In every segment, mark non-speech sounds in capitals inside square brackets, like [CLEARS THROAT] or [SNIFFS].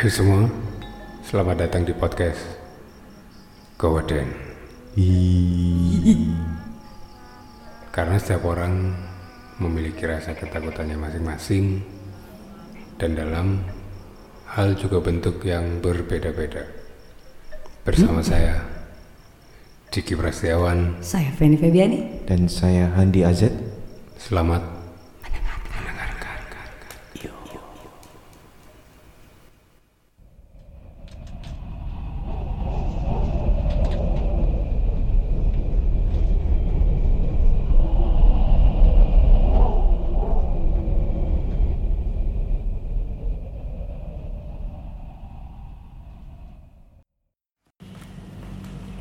Hai semua, selamat datang di podcast Gowden. Karena setiap orang memiliki rasa ketakutannya masing-masing dan dalam hal juga bentuk yang berbeda-beda. Bersama saya, Diki Prasetyawan, Saya Feni Febiani. Dan saya Handi Azet. selamat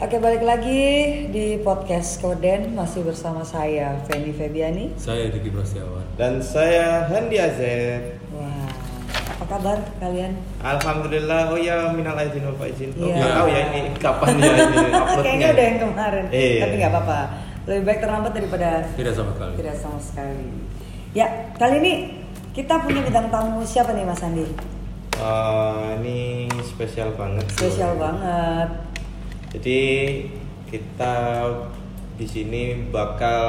Oke balik lagi di podcast Koden masih bersama saya Feni Febiani. Saya Diki Prasetyawan. Dan saya Handi Azet. Wah, apa kabar kalian? Alhamdulillah. Oh ya, minal aizin wal faizin. Oh, Iya. nggak tahu ya ini kapan ya ini [LAUGHS] uploadnya. Kayaknya udah yang kemarin, Iya. tapi nggak apa-apa. Lebih baik terlambat daripada Tidak sama sekali. tidak sama sekali. Ya, kali ini kita punya bintang tamu siapa nih Mas Andi? Eh, ini spesial banget. Spesial banget. Jadi kita di sini bakal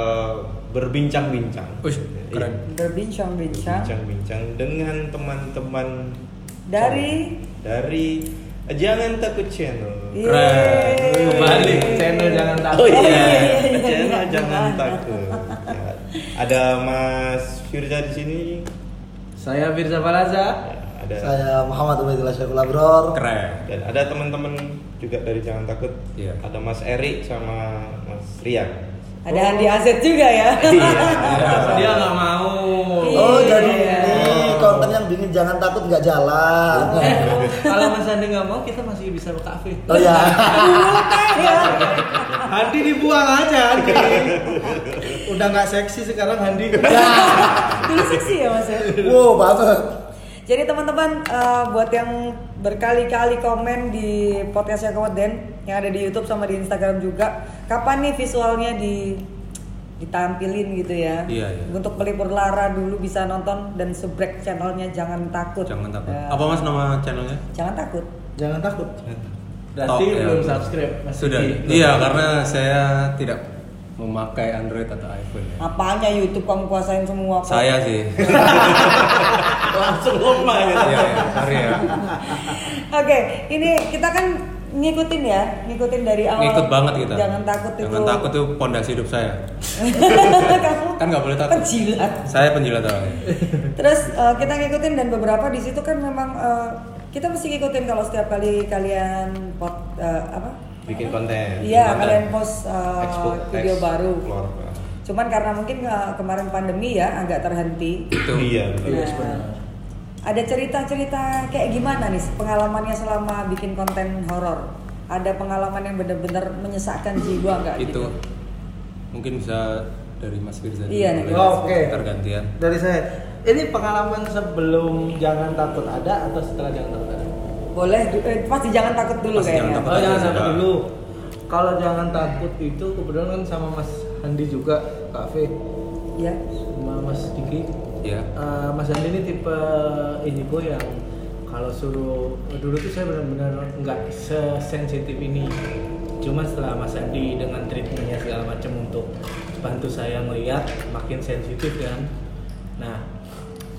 berbincang-bincang. Keren. Berbincang-bincang Bincang-bincang dengan teman-teman dari dari Jangan Takut Channel. Keren. Yeay. Kembali channel jangan takut. Oh iya, iya, iya, channel iya. jangan takut. Ya. Ada Mas Firza di sini. Saya Firza Palaza. Ada Saya Muhammad Ubaidillah Syaiful Abror. Keren. dan ada teman-teman juga dari Jangan Takut. Iya. Ada Mas Eri sama Mas Rian. Ada Andi Azet juga ya. Iya. [LAUGHS] Dia nggak mau. Oh, Iya. jadi ini konten yang bikin jangan takut nggak jalan. Kalau Mas Andi nggak mau, kita masih bisa ke kafe. Oh [LAUGHS] ya. Handi dibuang aja Handi. Udah nggak seksi sekarang Handi. Dulu seksi ya Mas ya. Wow banget. Jadi teman-teman eh, buat yang berkali-kali komen di podcastnya Koden yang ada di YouTube sama di Instagram juga, kapan nih visualnya di ditampilin gitu ya? Iya, iya. Untuk pelipur lara dulu bisa nonton dan subrek channelnya jangan takut. Jangan takut. Ya. Apa Mas nama channelnya? Jangan takut. Jangan takut. Berarti Berarti ya. belum subscribe. Mas Sudah. Diki. Iya, karena saya tidak memakai Android atau iPhone ya. Apanya YouTube kamu kuasain semua kok. Saya sih. [LAUGHS] Langsung lomba ya. Iya, iya. Sorry ya. Oke, ini kita kan ngikutin ya, ngikutin dari awal. Ngikut banget kita. Jangan takut itu. Jangan takut tuh pondasi hidup saya. Kamu [LAUGHS] Kan nggak boleh takut. penjilat. Saya penjilat orangnya. Terus eh, kita ngikutin dan beberapa di situ kan memang eh, kita mesti ngikutin kalau setiap kali kalian pot eh, apa? Bikin konten. Iya, kalian post eh, Expo- video baru. explore. Cuman karena mungkin eh, kemarin pandemi ya agak terhenti. Itu. Iya, betul. Nah, ada cerita-cerita kayak gimana nih pengalamannya selama bikin konten horor? Ada pengalaman yang benar-benar menyesakkan jiwa nggak itu gitu? mungkin bisa dari Mas Firza dulu Iya, nih. Oh, oke. tergantian Dari saya. Ini pengalaman sebelum jangan takut ada atau setelah jangan takut ada? Boleh, eh, pasti jangan takut dulu Pasti kayaknya. jangan takut. Oh jangan takut dulu. Kalau jangan takut itu kebetulan kan sama Mas Handi juga kafe Ya. sama Mas Diki. ya Eh, Mas Handi ini tipe indigo yang kalau suruh dulu tuh saya benar-benar nggak sesensitif ini. Cuma setelah Mas Handi dengan treatmentnya segala macam untuk bantu saya melihat makin sensitif kan. Nah,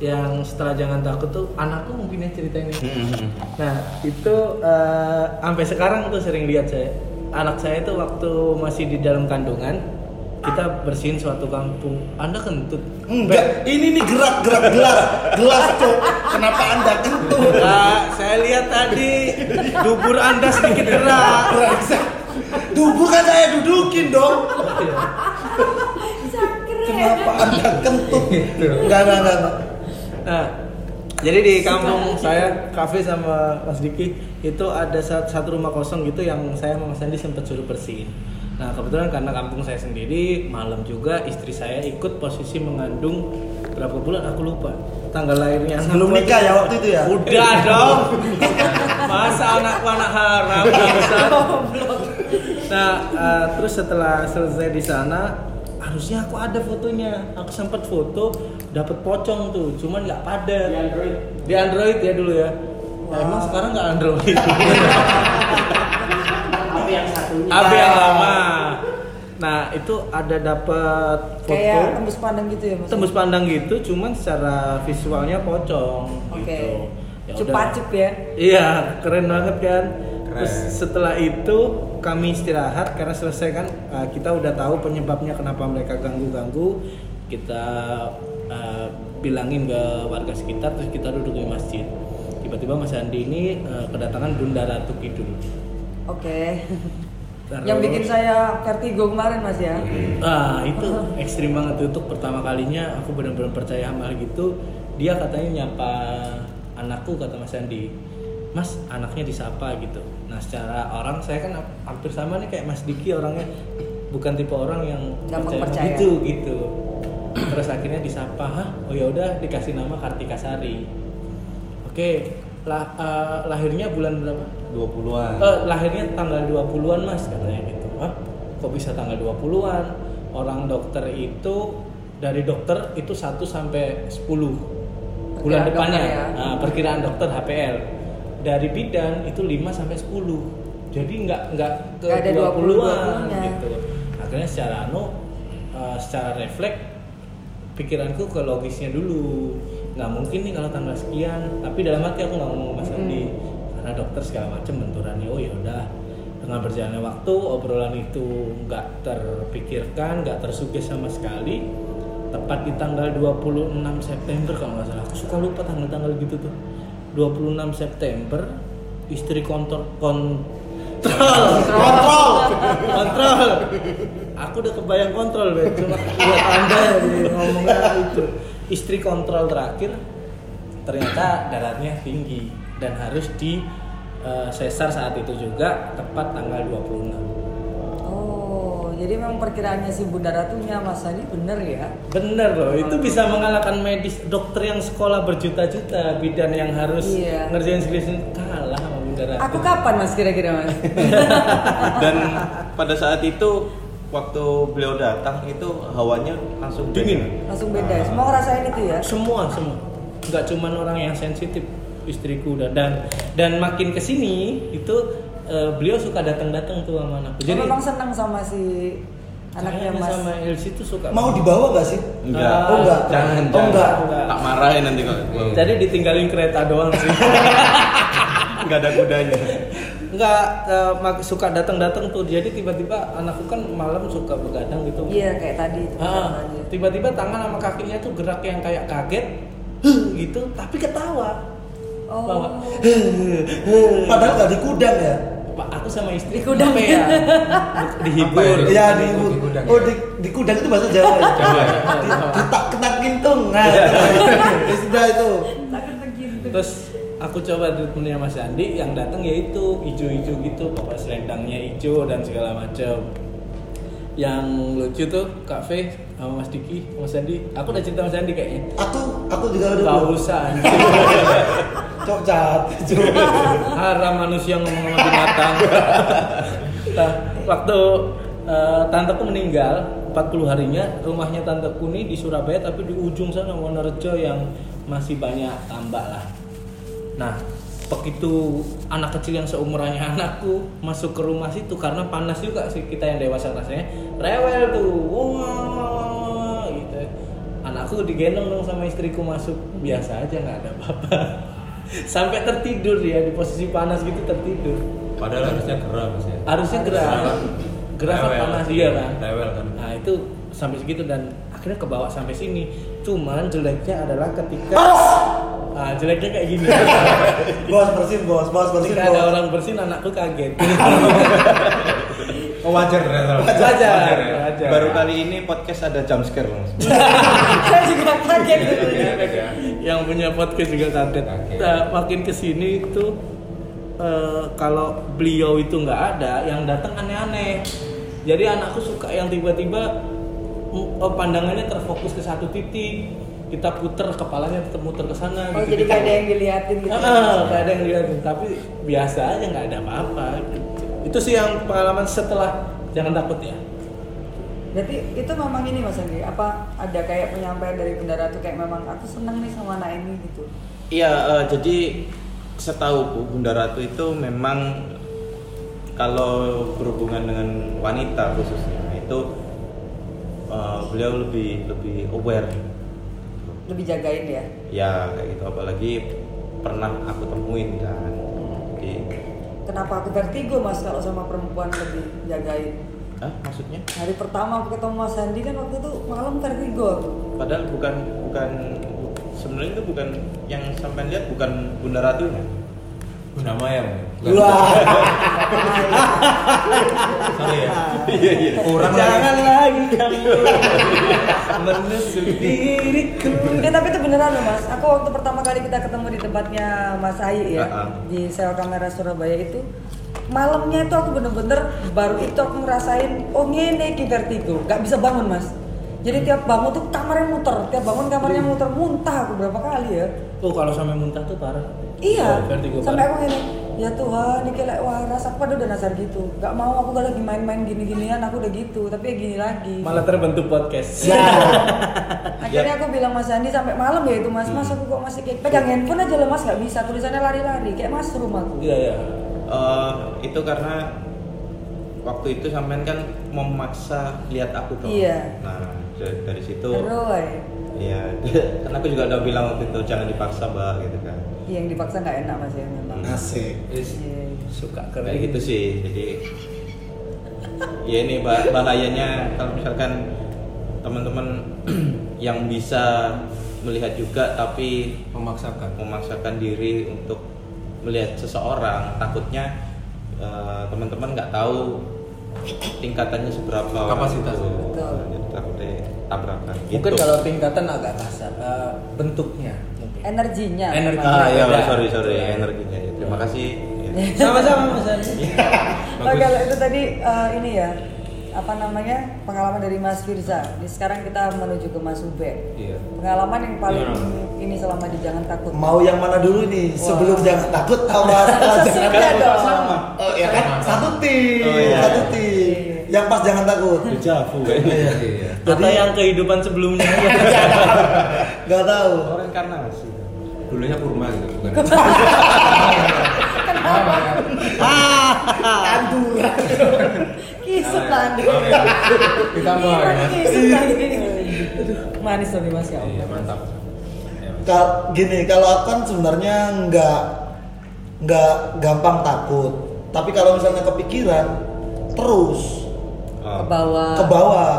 yang setelah jangan takut tuh anakku mungkin yang cerita ini. Nah itu eh, sampai sekarang tuh sering lihat saya anak saya itu waktu masih di dalam kandungan kita bersihin suatu kampung. Anda kentut. Enggak, ini nih gerak-gerak gelas, gelas cok. Kenapa anda kentut? Nah, saya lihat tadi dubur Anda sedikit gerak. Dubur kan saya dudukin dong. Kenapa anda kentut? Enggak, enggak, enggak. Nah, jadi di kampung saya kafe sama Mas Diki itu ada sat- satu rumah kosong gitu yang saya sama Mas Andi sempat suruh bersihin. Nah kebetulan karena kampung saya sendiri malam juga istri saya ikut posisi mengandung berapa bulan aku lupa tanggal lahirnya Sebelum anakku nikah ya waktu itu ya? Udah [LAUGHS] dong. Masa anakku anak haram nah eh, terus setelah selesai di sana harusnya aku ada fotonya aku sempat foto dapat pocong tuh cuman nggak padat di Android di Android ya dulu ya Nah, emang sekarang nggak Android [LAUGHS] Apa yang satunya? AB yang lama nah itu ada dapat foto Kayak tembus pandang gitu ya mas. tembus pandang gitu cuman secara visualnya pocong Oke. gitu Ya. Cupacup ya. Iya, keren banget kan. Keren. Terus setelah itu kami istirahat karena selesai kan uh, kita udah tahu penyebabnya kenapa mereka ganggu-ganggu. Kita uh, bilangin ke warga sekitar terus kita duduk di masjid. Tiba-tiba Mas Andi ini uh, kedatangan Bunda Ratu Kidul. Oke. Terus- Yang bikin saya vertigo kemarin mas ya. Ah, itu ekstrim banget tuh. untuk pertama kalinya aku benar-benar percaya sama hal gitu. Dia katanya nyapa anakku kata Mas Andi. Mas, anaknya disapa gitu. Nah, secara orang saya kan hampir sama nih kayak Mas Diki orangnya bukan tipe orang yang Gampang percaya. gitu gitu. Terus akhirnya disapa, "Hah? Oh ya udah dikasih nama Kartika Sari." Oke, lah, eh, lahirnya bulan berapa? 20-an. Eh, lahirnya tanggal 20-an mas katanya gitu Hah? kok bisa tanggal 20-an orang dokter itu dari dokter itu 1 sampai 10 bulan Perkiraan depannya dokter ya. Nah, perkiraan dokter HPL dari bidan itu 5 sampai 10 jadi nggak nggak ke Nggak ada 20-an 20-nya. gitu akhirnya secara anu eh, secara refleks pikiranku ke logisnya dulu. Nggak mungkin nih kalau tanggal sekian tapi dalam hati aku nggak ngomong ke Mas Andi karena dokter segala macam benturannya oh ya udah. Dengan berjalannya waktu obrolan itu nggak terpikirkan nggak tersuges sama sekali. Tepat di tanggal 26 September kalau nggak salah. Aku suka lupa tanggal-tanggal gitu tuh. 26 September istri [LAUGHS] kontrol kontrol. Kontrol. Kontrol aku udah kebayang kontrol Ben. cuma buat anda yang ngomongnya itu istri kontrol terakhir ternyata darahnya tinggi dan harus di sesar saat itu juga tepat tanggal 26 Oh, jadi memang perkiraannya si Bunda Ratunya Mas Andi bener ya? Bener loh, itu bisa mengalahkan medis dokter yang sekolah berjuta-juta bidan yang harus Iya. ngerjain skripsi kalah sama Bunda Ratu. Aku kapan mas kira-kira mas? [LAUGHS] Dan pada saat itu waktu beliau datang itu hawanya langsung Dingin. Langsung beda ya? Semua ngerasain itu ya? semua semua nggak cuman orang yang sensitif istriku dan dan, dan makin ke sini itu eh, beliau suka datang-datang tuh sama anakku Jadi memang senang sama si anaknya mas. sama Elsie tuh suka Mau dibawa nggak sih? Enggak. Oh enggak. Jangan, Oh enggak. Enggak. Tak marahin nanti kalau jadi ditinggalin kereta doang sih [LAUGHS] enggak ada kudanya. Nggak eh, mak- suka datang-datang tuh jadi tiba-tiba anakku kan malam suka begadang gitu Iya kayak tadi. itu Ah, aja. tiba-tiba tangan sama kakinya tuh gerak yang kayak kaget [SNIFFS] gitu tapi ketawa Oh. Bawa. [SNIFFS] Padahal nggak di kudang ya? Pak aku sama istri Di kudang. ya? Dihibur. Iya di, Di kudang. oh di, di kudang itu bahasa Jawa ya. Jawa ya? Tak ketak kintung. Nah, ya sudah itu. Terus aku coba punya Mas Andi yang datang yaitu hijau-hijau gitu, pokoknya selendangnya hijau dan segala macam. Yang lucu tuh Kak V sama Mas Diki, Mas Andi. Aku udah cerita Mas Andi kayaknya. Aku aku juga udah. Gak usah. [LAUGHS] Cok cat. [LAUGHS] Haram manusia ngomong sama binatang. [LAUGHS] nah, waktu eh, tanteku meninggal 40 harinya rumahnya tanteku ini di Surabaya tapi di ujung sana Wonorejo yang masih banyak tambak lah. Nah, begitu anak kecil yang seumurannya [LAUGHS] anakku masuk ke rumah situ karena panas juga sih kita yang dewasa rasanya. Rewel tuh. Wah gitu. Anakku digendong dong sama istriku masuk. Biasa aja nggak ada apa-apa. [LAUGHS] Sampai tertidur dia di posisi panas gitu tertidur. Padahal harusnya gerah mas ya. harusnya gerah gerah Rewel. panas iya kan? Rewel kan. nah itu sampai segitu dan akhirnya kebawa sampai sini. Cuman jeleknya adalah ketika ah jeleknya kayak gini. [LAUGHS] Bos bersin bos, bos bersin ketika ada orang bersin anakku kaget. Oh [LAUGHS] wajar ternyata. wajar ya. wajar. Baru kali ini podcast ada jump scare Mas. [LAUGHS] Saya juga kaget. yang punya podcast juga kaget. Nah, makin ke sini itu eh, kalau beliau itu nggak ada yang datang aneh-aneh. Jadi anakku suka yang tiba-tiba oh, pandangannya terfokus ke satu titik kita puter kepalanya tetap muter ke sana Oh gitu. jadi gak ada yang diliatin gitu. Ah, nggak ada yang lihat tapi biasa aja nggak ada apa-apa gitu. itu sih yang pengalaman setelah jangan takut ya Berarti itu memang ini Mas Andi, apa ada kayak penyampaian dari bendara tuh kayak memang aku seneng nih sama anak ini gitu. Iya, eh, jadi setahuku Bunda Ratu itu memang kalau berhubungan dengan wanita khususnya itu eh, beliau lebih lebih aware. Lebih jagain ya. Ya kayak gitu apalagi pernah aku temuin kan. Jadi, Kenapa aku vertigo Mas kalau sama perempuan lebih jagain? ah maksudnya? Hari pertama aku ketemu Mas Andi kan waktu itu malam vertigo aku. Padahal bukan bukan sebenarnya itu bukan yang sampai lihat bukan Bunda Ratunya. Bunda Maya. Wah, [LAUGHS] Sorry ya. Iya iya. Kurang jangan lagi kamu menusuk diriku. Ya tapi itu beneran loh Mas. Aku waktu pertama kali kita ketemu di tempatnya Mas Ayi ya ah. di sel kamera Surabaya itu malamnya itu aku bener-bener baru itu aku ngerasain oh ngene iki vertigo. Gak bisa bangun mas. Jadi tiap bangun tuh kamarnya muter. Tiap bangun kamarnya muter. Muntah aku berapa kali ya. Oh kalau sampai muntah tuh parah. Iya. Oh, sampai aku gini ya Tuhan ini kayak waras aku pada udah nasar gitu gak mau aku gak lagi main-main gini-ginian aku udah gitu tapi ya gini lagi malah terbentuk podcast [LAUGHS] ya. akhirnya aku bilang Mas Andi sampai malam ya itu Mas Mas aku kok masih kayak pegang handphone aja loh Mas gak bisa tulisannya lari-lari kayak Mas rumah aku iya iya Eh, itu karena waktu itu sampean kan memaksa lihat aku tuh. Iya. Nah dari, situ. Roy Iya. [LAUGHS] kan aku juga udah bilang waktu itu jangan dipaksa mbak gitu kan. yang dipaksa nggak enak mas ya Asik. Iya. suka Kayak keren gitu sih. Jadi ya ini bah- bahayanya kalau misalkan teman-teman [CLEARS THROAT] yang bisa melihat juga tapi memaksakan memaksakan diri untuk melihat seseorang takutnya eh, teman-teman nggak tahu tingkatannya seberapa Kapasitas. itu. Betul. Jadi takutnya tabrakan gitu. mungkin kalau tingkatan agak kasar eh, bentuknya mungkin energinya Energi. ah ya sorry sorry energinya ya. terima kasih Ya. sama-sama mas Andi oh kalau itu tadi eh, ini ya apa namanya pengalaman dari Mas Firza ini sekarang kita menuju ke Mas Ube iya pengalaman yang paling Gimana? ini selama di jangan takut Mau yang mana dulu nih? Sebelum Wah. jangan takut awas. Sesungguhnya [LAUGHS] dong Oh ya kan satu tim, Oh, iya. satu tim. Yang pas jangan takut. Dejavu kayaknya. iya atau yang kehidupan sebelumnya [LAUGHS] Gak tahu. Oh, reinkarnasi. Dulunya kurma gitu bukan? Andura. kisut lagi kita mau ya. mas kisut lagi manis tapi Mas ya iya mantap. Ya. Kal- gini, kalau aku kan sebenarnya nggak nggak gampang takut. Tapi kalau misalnya kepikiran terus. Oh. ke bawah. Ke bawah.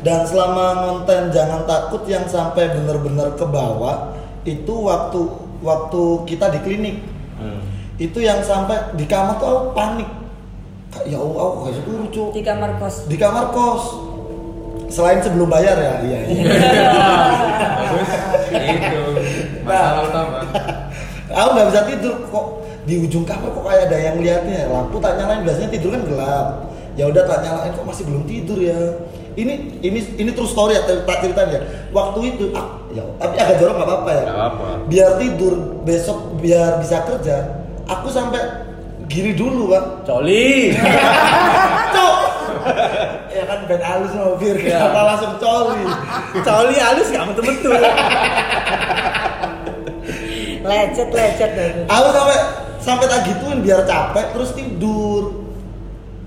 Dan selama konten jangan takut yang sampai benar-benar ke bawah itu waktu waktu kita di klinik. Hmm. itu yang sampai di kamar tuh aku panik. Ya Allah aku gak suruh Cuk. di kamar kos. Di kamar kos. Selain sebelum bayar ya? Iya, iya. [LAUGHS] itu. Masalah utama. [LAUGHS] Aku nggak bisa tidur. Kok di ujung kamar kok kayak ada yang liatnya? Lampu tak nyalain biasanya tidur kan gelap. Ya udah tak nyalain kok masih belum tidur ya ini ini ini true story ya tak ceritanya waktu itu ah, ya tapi agak jorok nggak apa-apa ya. Nggak apa-apa. biar tidur besok biar bisa kerja aku sampai gini dulu bang coli. [LAUGHS] Cok. Ya kan band halus sama bir Ya. kenapa langsung coli? Coli halus gak betul betul lecet lecet. Deh aku sampai sampai tak gituin biar capek terus tidur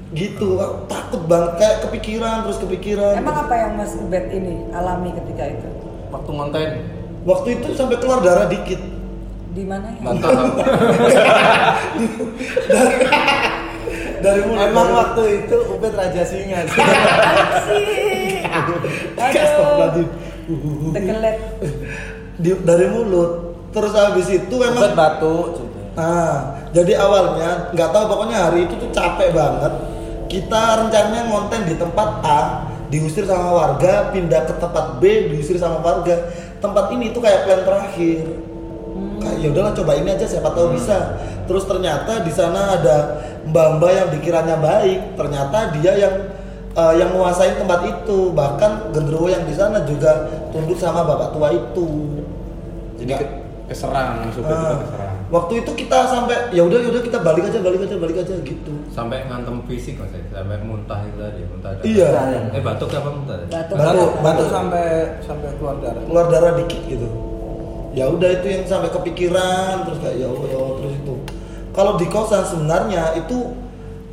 gitu aku takut banget kayak kepikiran terus kepikiran. Emang apa yang Mas Ubed ini alami ketika itu? Waktu konten waktu itu sampai keluar darah dikit. Di mana ya? Mantap [LAUGHS] dari mulut emang dari- waktu itu Ubed raja singa. [LAUGHS] Sih aduh. Tegelet Di- dari mulut. Terus habis itu Ubed memang batu Nah, jadi awalnya nggak tahu pokoknya hari itu tuh capek banget. Kita rencananya ngonten di tempat A, diusir sama warga, pindah ke tempat B, diusir sama warga. Tempat ini tuh kayak plan terakhir. Kayak ya udahlah coba ini aja siapa tahu bisa. Terus ternyata di sana ada mbak-mbak yang dikiranya baik, ternyata dia yang eh, yang menguasai tempat itu. Bahkan genderuwo yang di sana juga tunduk sama bapak tua itu. Jadi ke- keserang, supaya juga keserang. Waktu itu kita sampai ya udah ya udah kita balik aja balik aja balik aja gitu Sampai ngantem fisik mas ya, sampai muntah itu tadi, muntah darah. Iya. Eh batuk apa muntah? tadi? Batuk. Batuk, Batuk, batuk. batuk sampai sampai keluar darah. keluar darah dikit gitu ya udah itu yang sampai kepikiran terus kayak ya Allah ya Allah, terus itu kalau di kosan sebenarnya itu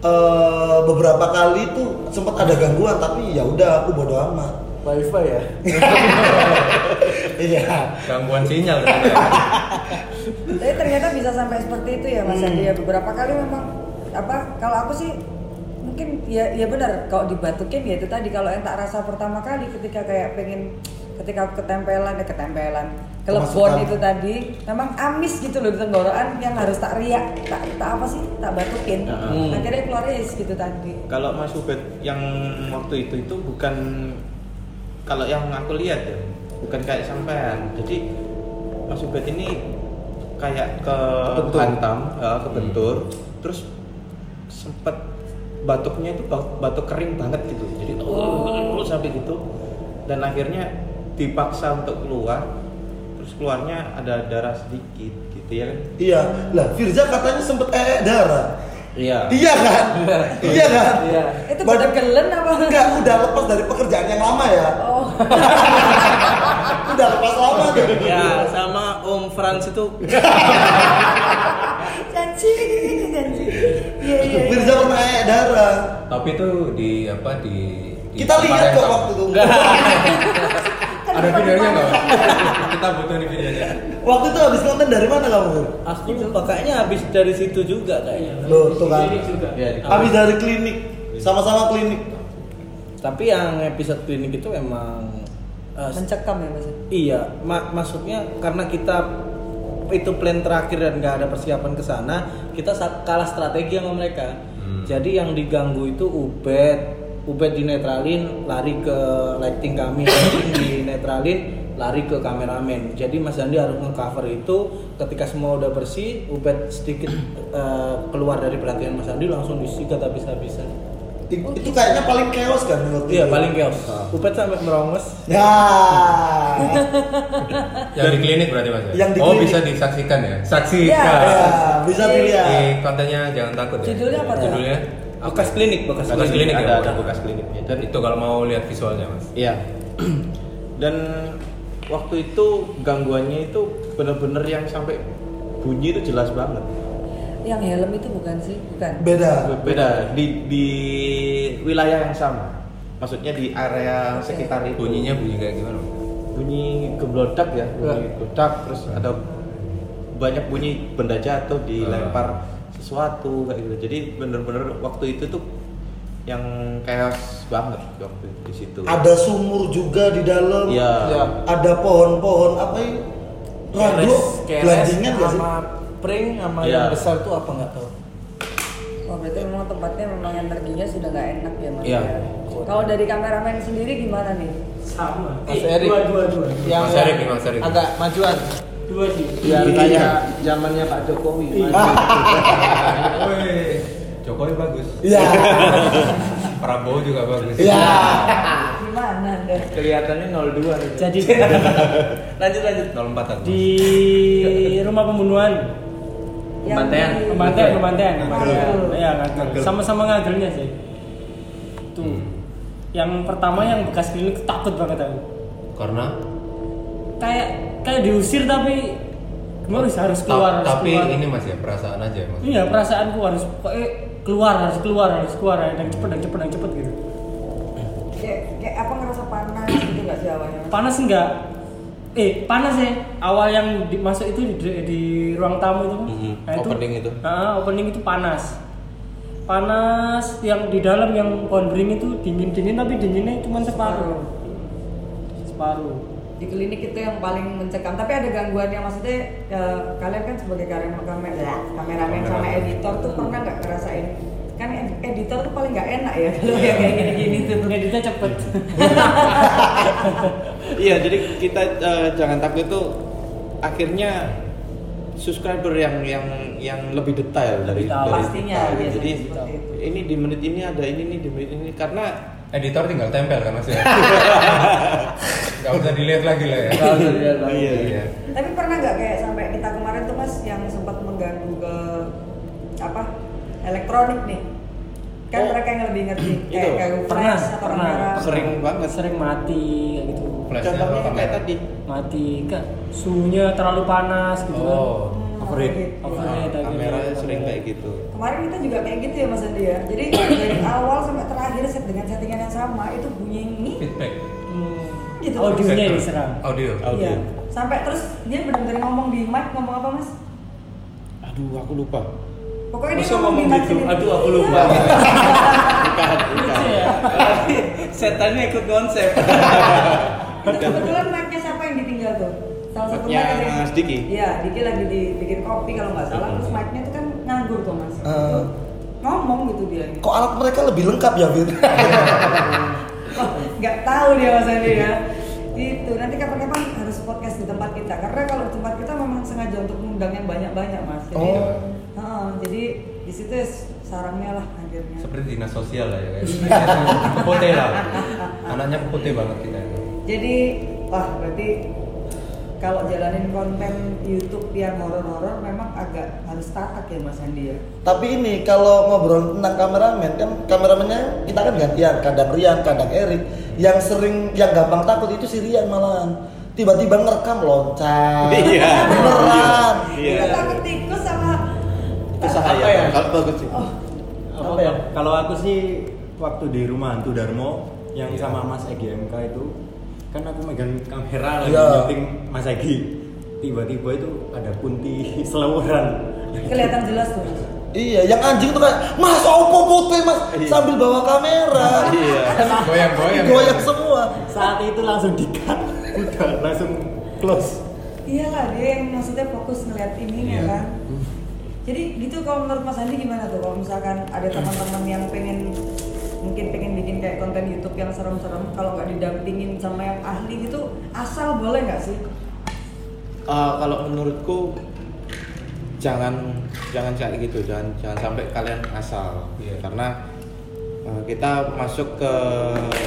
eh, beberapa kali itu sempat ada gangguan tapi ya udah aku bodo amat Wifi ya. [LAUGHS] iya Gangguan sinyal ternyata. [LAUGHS] Tapi ternyata bisa sampai seperti itu ya Mas Hmm. Andi ya beberapa kali memang apa kalau aku sih mungkin ya ya benar kalau dibatukin ya itu tadi kalau yang tak rasa pertama kali ketika kayak pengen ketika aku ketempelan eh ketempelan kelebon itu tadi memang amis gitu loh di tenggorokan yang harus tak riak tak, tak apa sih tak batukin Hmm. akhirnya keluar is gitu tadi Kalau Mas Ubed yang waktu itu itu bukan kalau yang aku lihat ya, bukan kayak sampean. Jadi Mas Ubed ini kayak ke Bentur. hantam, ya, ke bentur, terus sempet batuknya itu ba- batuk kering banget gitu. Jadi oh. sampai gitu dan akhirnya dipaksa untuk keluar, terus keluarnya ada darah sedikit gitu ya kan? iya lah Firza katanya sempet ee darah Iya. iya kan [LAUGHS] iya kan Iya. itu Badan- bedegelen apa enggak udah lepas dari pekerjaan yang lama ya oh [LAUGHS] udah lepas lama tuh Ya, sama Om Frans itu [LAUGHS] janji janji iya iya iya. Firza pernah ee darah Tapi itu di apa di, di kita lihat yang kok waktu itu [LAUGHS] Ada videonya nggak? [LAUGHS] Kita butuh di videonya. waktu itu habis nonton dari mana kamu aku lupa kayaknya habis dari situ juga kayaknya. Loh, tuh kan. Iya, Habis dari klinik, sama-sama klinik. Tapi yang episode klinik itu emang eh, mencekam ya Mas Iya, ma- maksudnya karena kita itu plan terakhir dan nggak ada persiapan ke sana, kita kalah strategi sama mereka. Hmm. Jadi yang diganggu itu Ubed, Ubed dinetralin, lari ke lighting kami, [COUGHS] lighting dinetralin, lari ke kameramen. Jadi Mas Dandi harus nge-cover itu. Ketika semua udah bersih, Ubed sedikit eh, keluar dari perhatian Mas Dandi langsung disikat habis-habisan. I- Itu kayaknya paling chaos kan menurut Iya, itu? paling chaos. Ubed sampai merongos. Ya. [LAUGHS] Yang di klinik berarti mas ya? Yang di oh klinik. bisa disaksikan ya? Saksikan. Iya. Ya, bisa dilihat. Di kontennya jangan takut ya. Judulnya apa tuh? Judulnya Bekas klinik, bekas, Bekas klinik ada ya? ada bekas kliniknya. dan itu kalau mau lihat visualnya mas. Iya. [CLEARS THROAT] Dan waktu itu gangguannya itu bener-bener yang sampai bunyi itu jelas banget. Yang helm itu bukan sih bukan Beda. Beda di di wilayah yang sama. Maksudnya di area sekitar itu. Bunyinya bunyi kayak gimana? Bunyi geblodak ya, bunyi geblodak terus ada banyak bunyi benda jatuh dilempar sesuatu kayak gitu. Jadi bener-bener waktu itu tuh yang chaos banget waktu di situ. Ada sumur juga di dalam. Iya. Iya. Ada pohon-pohon apa ini? Radu, gelandingan gak sih? sama pring sama Iya. yang besar tuh apa nggak tahu. Oh berarti memang tempatnya memang energinya sudah nggak enak ya mas. Iya. ya? Kalau dari kameramen sendiri gimana nih? sama Mas Eh, Erik. dua dua dua Yang Mas Erik Mas Erik. agak majuan. dua sih Biar Iya. kayak zamannya Pak Jokowi. Iya. [LAUGHS] Jokowi bagus. Iya. [LAUGHS] Prabowo juga bagus. Iya. Gimana anda? Kelihatannya 02 nih. jadi [LAUGHS] lanjut lanjut. 04 aku. di rumah pembunuhan Yang Pembantaian. pembantaian pembantaian ya ngagel sama-sama ngagelnya sih. Tuh. Hmm. yang pertama yang bekas klinik takut banget aku. Karena? Kayak kayak diusir tapi gimana sih harus keluar harus tapi keluar. ini mas ya perasaan aja mas. iya perasaanku harus pokoknya keluar harus keluar harus keluar. Yang cepet yang cepet yang cepet gitu. Kayak, kayak apa ngerasa panas gitu nggak sih awalnya? Panas enggak eh panas ya awal yang dimasuk itu di, di ruang tamu itu Mhm, Nah, opening itu. Ah, opening itu panas panas yang di dalam yang pohon beringin itu dingin dingin tapi dinginnya cuma separuh separuh Di klinik itu yang paling mencekam. Tapi ada gangguan yang maksudnya eh, kalian kan sebagai kamera kamera kameramen sama Kameramen. editor tuh pernah nggak ngerasain? Kan ed- editor tuh paling nggak enak ya kalau yang kayak gini-gini tuh. ngeditnya cepet [LAUGHS] Iya, jadi kita eh, jangan takut itu akhirnya subscriber yang yang yang lebih detail dari Detail. dari Pastinya, kita. biasanya Jadi ini di menit ini ada ini nih di menit ini karena Editor tinggal tempel kan mas ya. [LAUGHS] Gak usah dilihat lagi lah ya. Nggak usah dilihat lagi. Iya. Tapi pernah nggak kayak sampai kita kemarin tuh mas yang sempat mengganggu ke apa elektronik nih? Kan Oh. mereka yang lebih ngerti kayak ganggu Pernah, flash atau pernah. kamera. Sering banget. sering mati kayak gitu Flashnya Contohnya kayak tadi. mati kan suhunya terlalu panas gitu kan Oh. Overheat. overheat. Overheat, Nah, kayak kamera gitu. sering kayak gitu. Kemarin kita juga kayak gitu ya Mas Andi ya. Jadi dari [COUGHS] awal sampai terakhir set dengan settingan yang sama itu bunyi ini Feedback. Hmm. gitu. audionya yang diserang Audio. Audio. Iya. Sampai terus dia benar-benar ngomong di mic ngomong apa Mas? Aduh, aku lupa. Pokoknya dia Masa ngomong di gitu? Aduh, aku Iya. lupa. Bukan, bukan. [LAUGHS] Setannya ikut konsep. [LAUGHS] Kebetulan mic-nya siapa yang ditinggal tuh? Salah satu mic yang- Mas Diki. Iya, Diki lagi dibikin kopi kalau nggak salah. Terus mic-nya itu kan nganggur tuh Mas. Itu ngomong gitu dia. Kok alat mereka lebih lengkap ya, Fit? [LAUGHS] Oh, nggak tahu dia Mas Andi ya. Itu nanti kapan-kapan harus podcast di tempat kita karena kalau di tempat kita memang sengaja untuk mengundang yang banyak-banyak Mas. Jadi, Oh. Di situ ya sarangnya lah akhirnya. Seperti dinas sosial lah ya. guys. [LAUGHS] Kepote lah. Anaknya kepote banget kita. ini. Jadi, wah berarti kalau jalanin konten YouTube yang horor-horor memang agak harus tatak ya Mas Andi ya. Tapi ini kalau ngobrol tentang kameramen kan kameramennya kita kan gantian, kadang Rian, kadang Erik. Yang sering yang gampang takut itu si Rian malahan. Tiba-tiba ngerekam loncat. Iya. Beneran. Iya. Kita takut tikus sama Itu sahaya. Apa ya? Kalau bagus sih. oh, Apa ya? Kalau aku sih waktu di rumah hantu Darmo yang sama Mas Egi MK itu kan aku megang kamera lagi Iya. nyuting Mas Egi tiba-tiba itu ada kunti [LAUGHS] selawuran kelihatan jelas tuh. Iya, yang anjing tuh kayak Mas opo putih Mas sambil bawa kamera. Iya. [LAUGHS] Goyang-goyang. Goyang semua. saat itu langsung dikat udah langsung close Iyalah dia yang maksudnya fokus ngeliat ininya Iya. kan. Jadi gitu kalau menurut Mas Andi gimana tuh kalau misalkan ada teman-teman yang pengen mungkin pengen bikin kayak konten YouTube yang serem-serem kalau nggak didampingin sama yang ahli gitu asal boleh nggak sih? Eh, kalau menurutku jangan jangan kayak gitu jangan jangan sampai kalian asal Iya. karena eh, kita masuk ke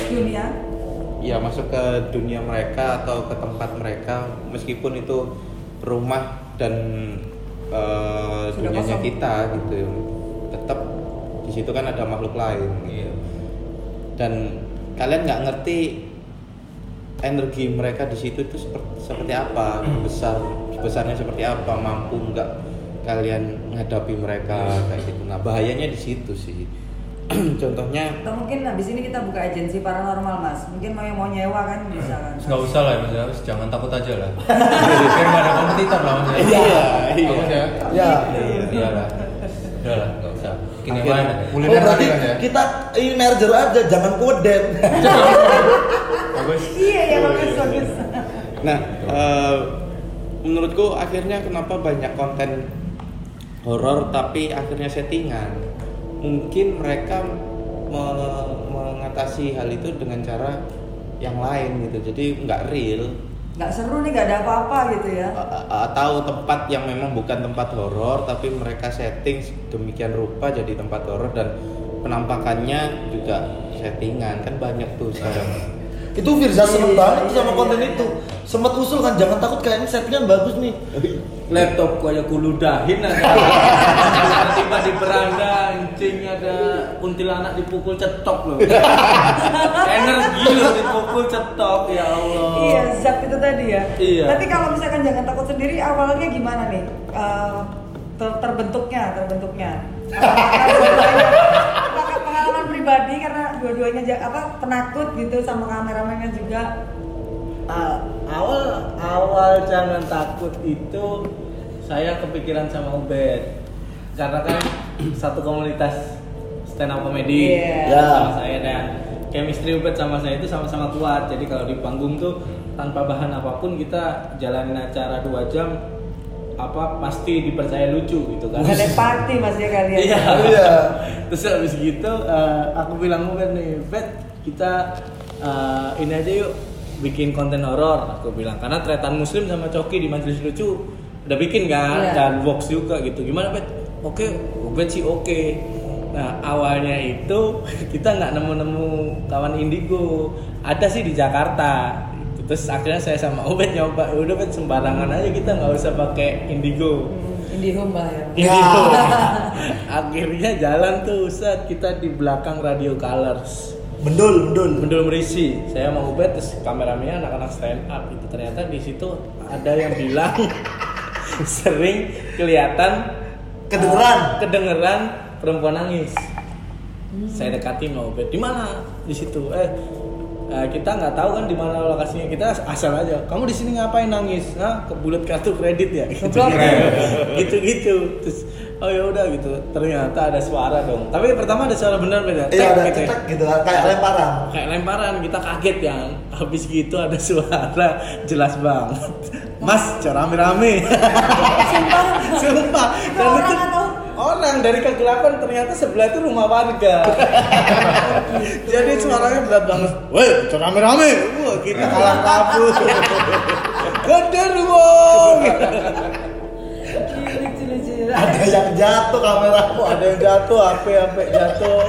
Dunia ya masuk ke dunia mereka atau ke tempat mereka meskipun itu rumah dan eh, Sudah dunianya kosong. kita gitu tetap di situ kan ada makhluk lain Iya. dan kalian nggak ngerti energi mereka di situ itu seperti, seperti apa besar besarnya seperti apa mampu nggak kalian menghadapi mereka kayak gitu nah bahayanya di situ sih [CLEARS THROAT] contohnya atau mungkin habis ini kita buka agensi paranormal mas mungkin mau yang mau nyewa kan bisa kan nggak usah lah mas ya, jangan takut aja lah. [LAUGHS] Biar nggak ada kompetitor lah mas ya. Iya, iya. Bagus ya. Ya. Iya lah. Udah lah, nggak usah. Akhirnya- lain. Oh Kuliner berarti kan ya. kita ini merger aja, jangan koden. [LAUGHS] Bagus. iya ya bagus bagus Nah, eh, menurutku akhirnya kenapa banyak konten horor tapi akhirnya settingan? Mungkin mereka me- mengatasi hal itu dengan cara yang lain gitu. Jadi nggak real nggak seru nih nggak ada apa-apa gitu ya atau tempat yang memang bukan tempat horor tapi mereka setting demikian rupa jadi tempat horor dan penampakannya juga settingan kan banyak tuh sekarang. Itu Firza seneng banget sama konten itu. Sempat usul kan jangan takut kayaknya settingan bagus nih. Laptop kayak kuludahin ada. Tiba-tiba di beranda anjing ada kuntilanak dipukul cetok loh. Energi loh dipukul cetok ya Allah. Iya, zap itu tadi ya. Iya. Tapi kalau misalkan jangan takut sendiri, awalnya gimana nih? Eh, ter- terbentuknya, terbentuknya. [LAUGHS] Apakah dua-duanya- apakah pengalaman pribadi karena dua-duanya apa penakut gitu sama kameramennya juga. Ah, awal awal jangan takut itu saya kepikiran sama Ubed karena kan satu komunitas stand up comedy Iya. Ya. sama saya dan chemistry Ubed sama saya itu sama-sama kuat jadi kalau di panggung tuh tanpa bahan apa pun kita jalanin acara dua jam apa pasti dipercaya lucu gitu kan Bukan party mas ya kalian. Iya. Iya. Terus habis gitu eh, aku bilang Ubed nih, Bet, kita eh, ini aja yuk bikin konten horor. Aku bilang karena tretan muslim sama Coki di majelis lucu udah bikin kan Iya. dan box juga gitu. Gimana Bet? Oke, Ubed sih oke. Nah awalnya itu [LAUGHS] kita nggak nemu-nemu kawan indigo. Ada sih di Jakarta. Terus akhirnya saya sama Ubed nyoba. Udah Bet, sembarangan aja kita nggak usah pakai indigo. Indihome lah ya. Indigo. [LAUGHS] [LAUGHS] akhirnya jalan tuh Ustaz kita di belakang radio colors. Bendul, bendul. Bendul merisi saya mau Ubed terus kameramennya anak-anak stand up itu ternyata di situ ada yang bilang [LAUGHS] sering kelihatan Kedengeran. uh, kedengeran perempuan nangis. Saya dekati mau Ubed di mana? Di situ. Eh eh, kita nggak tahu kan di mana lokasinya. Kita asal aja kamu di sini ngapain nangis? Nah kebulet kartu kredit ya? Gitu gitu gitu terus oh ya udah gitu. Ternyata ada suara dong. Tapi pertama ada suara benar beda. Iya ada gitu ya. cetek gitu kayak lemparan. kayak lemparan. Kita kaget ya habis gitu ada suara jelas banget. Mas cara rame-rame. Sumpah. [LAUGHS] sumpah. Dan itu- orang dari kegelapan ternyata sebelah itu rumah warga. [LAUGHS] Jadi suaranya berat banget weh cara rame-rame. Wah kita kalah kabur. [LAUGHS] lucu-lucu. Ada yang jatuh kamera. Wah, ada yang jatuh HP HP jatuh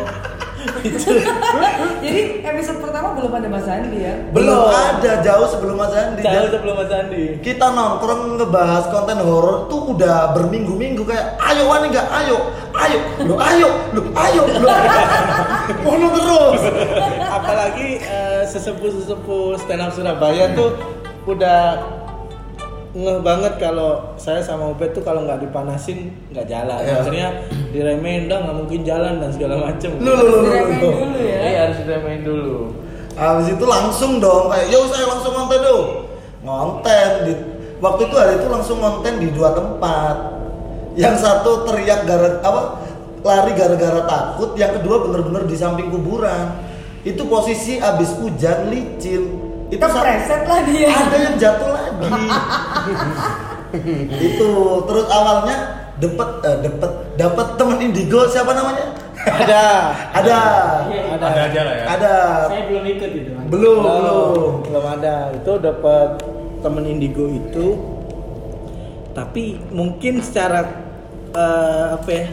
[LAUGHS] Jadi episode pertama belum ada Mas Andi ya? Belum ada jauh sebelum Mas Andi. jauh sebelum Mas Andi. Kita nongkrong ngebahas konten horor tuh udah berminggu-minggu kayak ayo wani nggak ayo ayo. Lu ayo lu ayo lu [LAUGHS] Ngono terus. Apalagi eh, sesepuh-sesepuh stand up Surabaya tuh udah ngeh banget kalau saya sama Ubed tuh kalau nggak dipanasin nggak jalan. Iya. maksudnya diremehin dah nggak mungkin jalan dan segala macem. Lu lu lu, lu, lu. dulu ya. Iya, harus diremehin dulu. Habis itu langsung dong kayak yo saya langsung konten dong ngonten di waktu itu hari itu langsung ngonten di dua tempat. Yang satu teriak gara apa lari gara-gara takut yang kedua bener-bener di samping kuburan. Itu posisi abis hujan licin Kepreset lah dia. ada yang jatuh lagi. [LAUGHS] Itu terus awalnya dapet eh, dapet dapet temen indigo siapa namanya? Ada. [LAUGHS] Ada. Ada aja lah ya. ada. Saya belum ikut itu. belum belum belum. ada. Itu dapat temen indigo itu. Tapi mungkin secara eh, apa ya?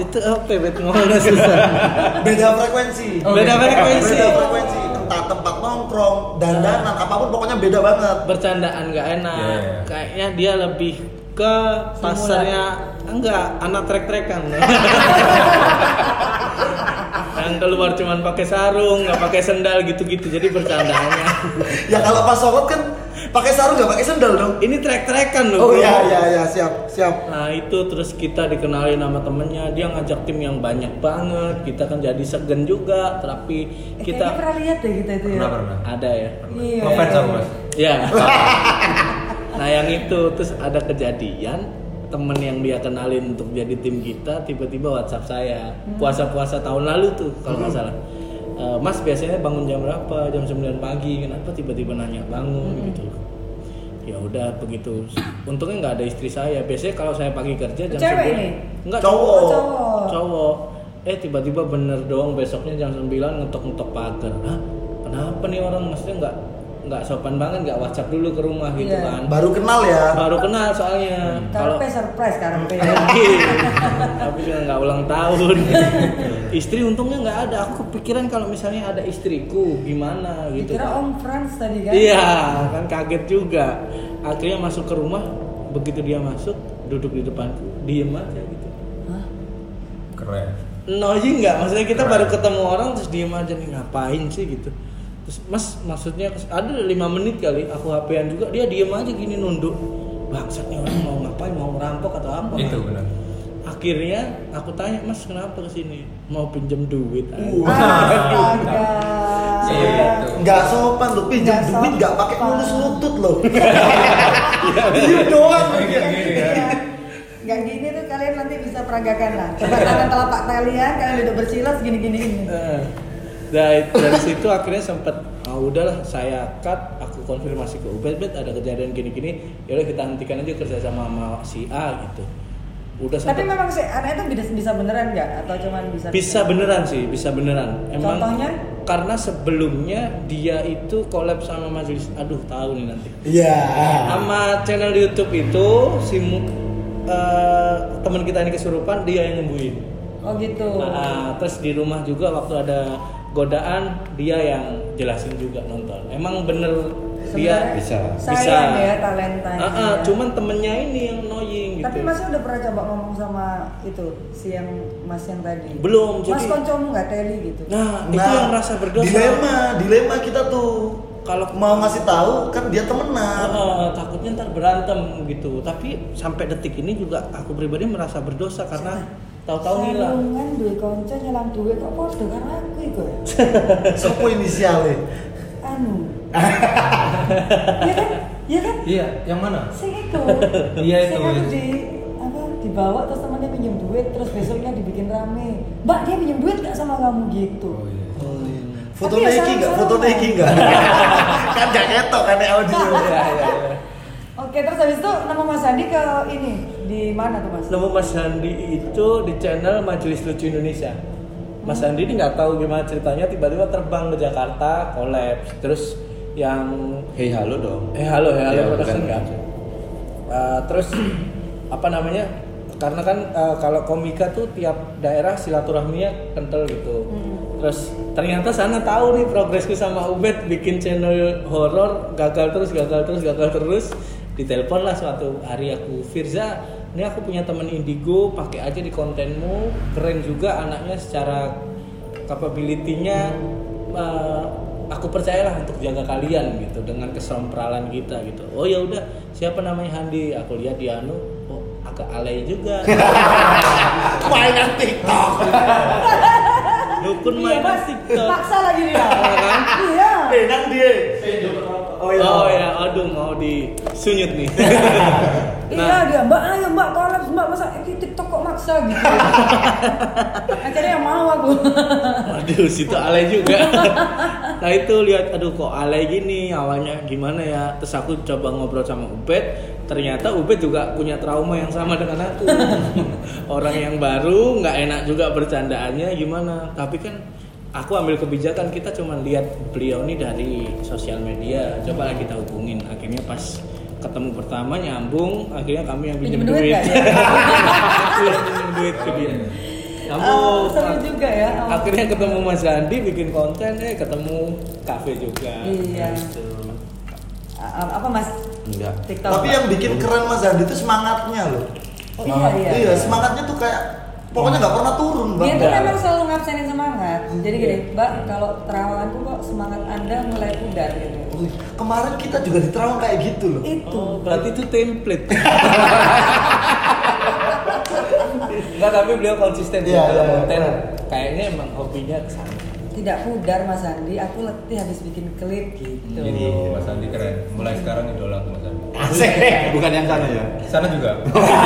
Itu apa ya bet susah [LAUGHS] beda frekuensi. Beda frekuensi. beda frekuensi entah tempat nongkrong dandanan apa pun pokoknya beda banget. Bercandaan nggak enak. Iya, iya. kayaknya dia lebih ke pasarnya enggak anak trek-trekan. [LAUGHS] Yang keluar cuman pakai sarung nggak pakai sendal gitu-gitu. Jadi bercandaannya. Ya kalau pas sholat kan pakai sarung nggak? Pakai sendal dong. Ini trek-trekan loh oh bro. iya iya iya. Siap siap. Nah itu terus kita dikenalin sama temennya. Dia ngajak tim yang banyak banget. Kita kan jadi segen juga tapi Eh, kita pernah lihat deh kita itu ya. Pernah pernah. ada ya? Iya. Ngefans aku mas. ya [LAUGHS] nah yang itu terus ada kejadian temen yang dia kenalin untuk jadi tim kita tiba-tiba WhatsApp saya. Puasa-puasa tahun lalu tuh kalau nggak salah. "Eh, Mas biasanya bangun jam berapa? Jam 9 pagi. Kenapa tiba-tiba nanya bangun gitu ya udah begitu untungnya nggak ada istri saya biasanya kalau saya pagi kerja jam Cewek 9 nih? enggak Cowok. Oh, cowok. cowok eh tiba-tiba bener dong besoknya jam 9 ngetok-ngetok pagar Hah? kenapa nih orang maksudnya nggak nggak sopan banget nggak whatsapp dulu ke rumah gitu Iya. kan baru kenal ya baru kenal soalnya kalau Karpe surprise karpe. Mungkin. tapi juga nggak ulang tahun [LAUGHS] istri untungnya nggak ada kepikiran kalau misalnya ada istriku gimana gitu Dikira kan. Om Franz tadi kan? Iya, kan kaget juga. Akhirnya masuk ke rumah, begitu dia masuk, duduk di depanku, diem aja gitu. Keren. Annoying nggak? Maksudnya kita baru ketemu orang terus diem aja nih ngapain sih gitu. Terus Mas maksudnya ada lima menit kali aku HP-an juga dia diem aja gini nunduk. Bangsat nih orang mau ngapain? Mau merampok atau apa? Itu benar. Akhirnya aku tanya Mas kenapa ke sini? Mau pinjam duit? Astaga. [LAUGHS] Iya. nggak sopan lu pinjam Nggak duit nggak pakai mulus lutut loh [LAUGHS] iya doang Iya. Nggak gini tuh kalian nanti bisa peragakan lah. Coba tangan telapak kalian, kalian duduk bersilas gini-gini ini. Eh, dari, dari situ akhirnya sempat ah udahlah saya cut aku konfirmasi ke Ubed ada kejadian gini-gini yaudah kita hentikan aja kerja sama sama si A gitu udah Tapi sempat memang sih anak itu bisa, bisa beneran nggak? Atau cuman bisa? bisa beneran sih bisa beneran emang Contohnya? karena sebelumnya dia itu collab sama majelis aduh tahu nih nanti iya sama channel YouTube itu si eh, teman kita ini kesurupan dia yang nyembuhin Oh gitu. Nah, terus di rumah juga waktu ada godaan dia yang jelasin juga nonton. Emang bener Sebenarnya bisa. Sayang ya talentanya. Ah, ah, cuman temennya ini yang annoying gitu Tapi Masnya udah pernah coba ngomong sama itu si yang Mas yang tadi? Belum, Mas jadi- koncomu nggak teli gitu? nah, itu yang rasa berdosa Dilema, dilema kita tuh. Kalau mau ngasih tahu kan dia temenan. Ah, takutnya ntar berantem gitu tapi sampai detik ini juga aku pribadi merasa berdosa karena tahu-tahu hilang Sarungan duwe konco nyelang duwe kok podo karo aku iku ya. [LAUGHS] Sopo inisialnya? Anu. Iya kan? Iya kan? Iya, yang mana? Sing iku. Iya, itu. Sing anu di apa dibawa terus temannya pinjam duit terus besoknya dibikin rame. Mbak dia pinjam duit gak sama kamu gitu. Oh iya. Foto Tapi ya Nike enggak? Foto. Nike enggak? [LAUGHS] kan gak ketok kan ya audio. Iya, iya, iya. [LAUGHS] Oke, terus habis itu nama Mas Andi ke ini di mana tuh Mas? Nemu Mas Andi itu di channel Majelis Lucu Indonesia. Mas Andi ini nggak tahu gimana ceritanya tiba-tiba terbang ke Jakarta, kolaps. Terus yang Hey halo dong. eh halo, eh halo Ya, production nggak? Eh, terus apa namanya? Karena kan eh, kalau komika tuh tiap daerah silaturahminya kental gitu. Terus ternyata sana tahu nih progresku sama Ubed bikin channel horor gagal terus gagal terus gagal terus. Ditelepon lah suatu hari aku Firza, ini aku punya temen indigo, pakai aja di kontenmu, keren juga anaknya secara capability-nya eh, aku percayalah untuk jaga kalian gitu dengan kesempralan kita gitu. Oh ya udah, siapa namanya Handi? Aku lihat di anu, oh agak alay juga. [LAUGHS] Mainan TikTok. Dukun Iya main TikTok. paksa lagi dia. [LAUGHS] kan? Iya. Eh, nang dia. Oh iya. Oh ya, aduh mau disunyut nih. [LAUGHS] Iya dia, Mbak ayo Mbak kolaps Mbak masa ini TikTok kok maksa gitu. [LAUGHS] Akhirnya yang mau aku. Waduh, situ alay juga. [LAUGHS] nah itu lihat, aduh kok alay gini, awalnya gimana ya? Terus aku coba ngobrol sama Ubed, ternyata Ubed juga punya trauma yang sama dengan aku. [LAUGHS] Orang yang baru, nggak enak juga bercandaannya gimana. Tapi kan aku ambil kebijakan kita cuma lihat beliau ini dari sosial media, coba kita hubungin. Akhirnya pas ketemu pertama nyambung, akhirnya kami yang pinjam Pinjem duit duit. ya? [LAUGHS] Aku yang pinjem duit ke dia. Oh, Nyambung. seru juga ya. Oh. Akhirnya ketemu Mas Andi bikin konten, eh ketemu kafe juga. Iya. Gitu. Apa Mas? Enggak. TikTok. Tapi yang bikin keren Mas Andi itu semangatnya loh. Oh, iya iya. Iya, semangatnya tuh kayak pokoknya nggak pernah turun, Bang. Dia tuh memang selalu ngabsenin semangat. Jadi gini, Mbak, kalau terawanganku kok semangat Anda mulai pudar gitu. Wih, Kemarin kita juga di Terawang kayak gitu loh. Itu. Oh, berarti itu template. [LAUGHS] Enggak, tapi beliau konsisten Iya, dalam iya, konten. iya. Kayaknya emang hobinya ke sana. Tidak pudar Mas Andi, aku letih habis bikin klip gitu. Jadi Mas Andi keren. Mulai sekarang idola aku Mas Andi. Bukan yang sana ya. Sana juga.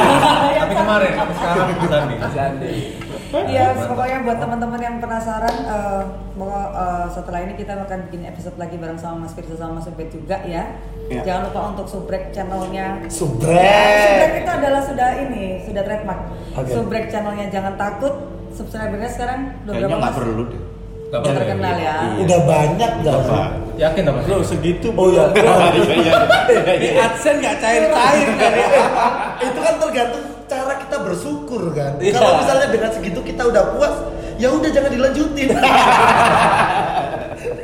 [LAUGHS] Tapi kemarin, tapi sekarang Mas Andi. Mas Andi. Iya, pokoknya buat teman-teman yang penasaran, eh, mau eh, setelah ini kita akan bikin episode lagi bareng sama Mas Firza sama Mas Ubed juga ya. Iya. Jangan lupa untuk subrek channelnya. Subrek. Ya, subrek itu adalah sudah ini, sudah trademark. Oke. Subrek channelnya jangan takut. Subscribernya sekarang udah Kayaknya berapa nggak Mas? perlu deh. Gak Udah terkenal ya. Udah banyak nggak sih? Apa? Yakin dong Mas? Bro, segitu. Oh iya. [LAUGHS] Di AdSense nggak cair-cair dari itu kan tergantung cara kita bersyukur kan. Iya. Kalau misalnya dengan segitu kita udah puas, ya udah jangan dilanjutin. [LAUGHS]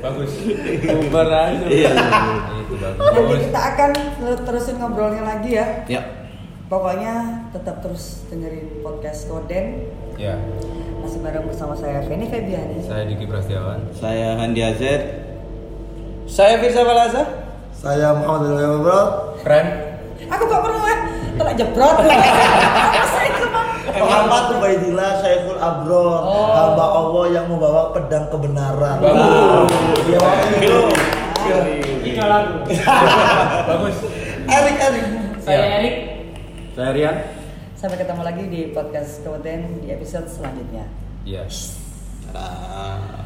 Bagus. Uber aja. Iya. Itu Nanti bagus. kita akan terusin ngobrolnya lagi ya. Ya. Pokoknya tetap terus dengerin podcast Koden. Ya, Masih bareng bersama saya Feni Febiani. saya Diki Prastiawan. Saya Handi Azet. Saya Firza Balaza. Saya Muhammad Ilham Bro. Keren. Aku kok perlu ya? Telah jebrot. Saya? Muhammad Ubaidillah Syaiful Abro, hamba Allah yang membawa pedang kebenaran. Bagus. Iya, itu. [LAUGHS] Bagus. Erik Erik. Saya Ya. Erik. Saya Rian. Sampai ketemu lagi di podcast Koden di episode selanjutnya. Ah.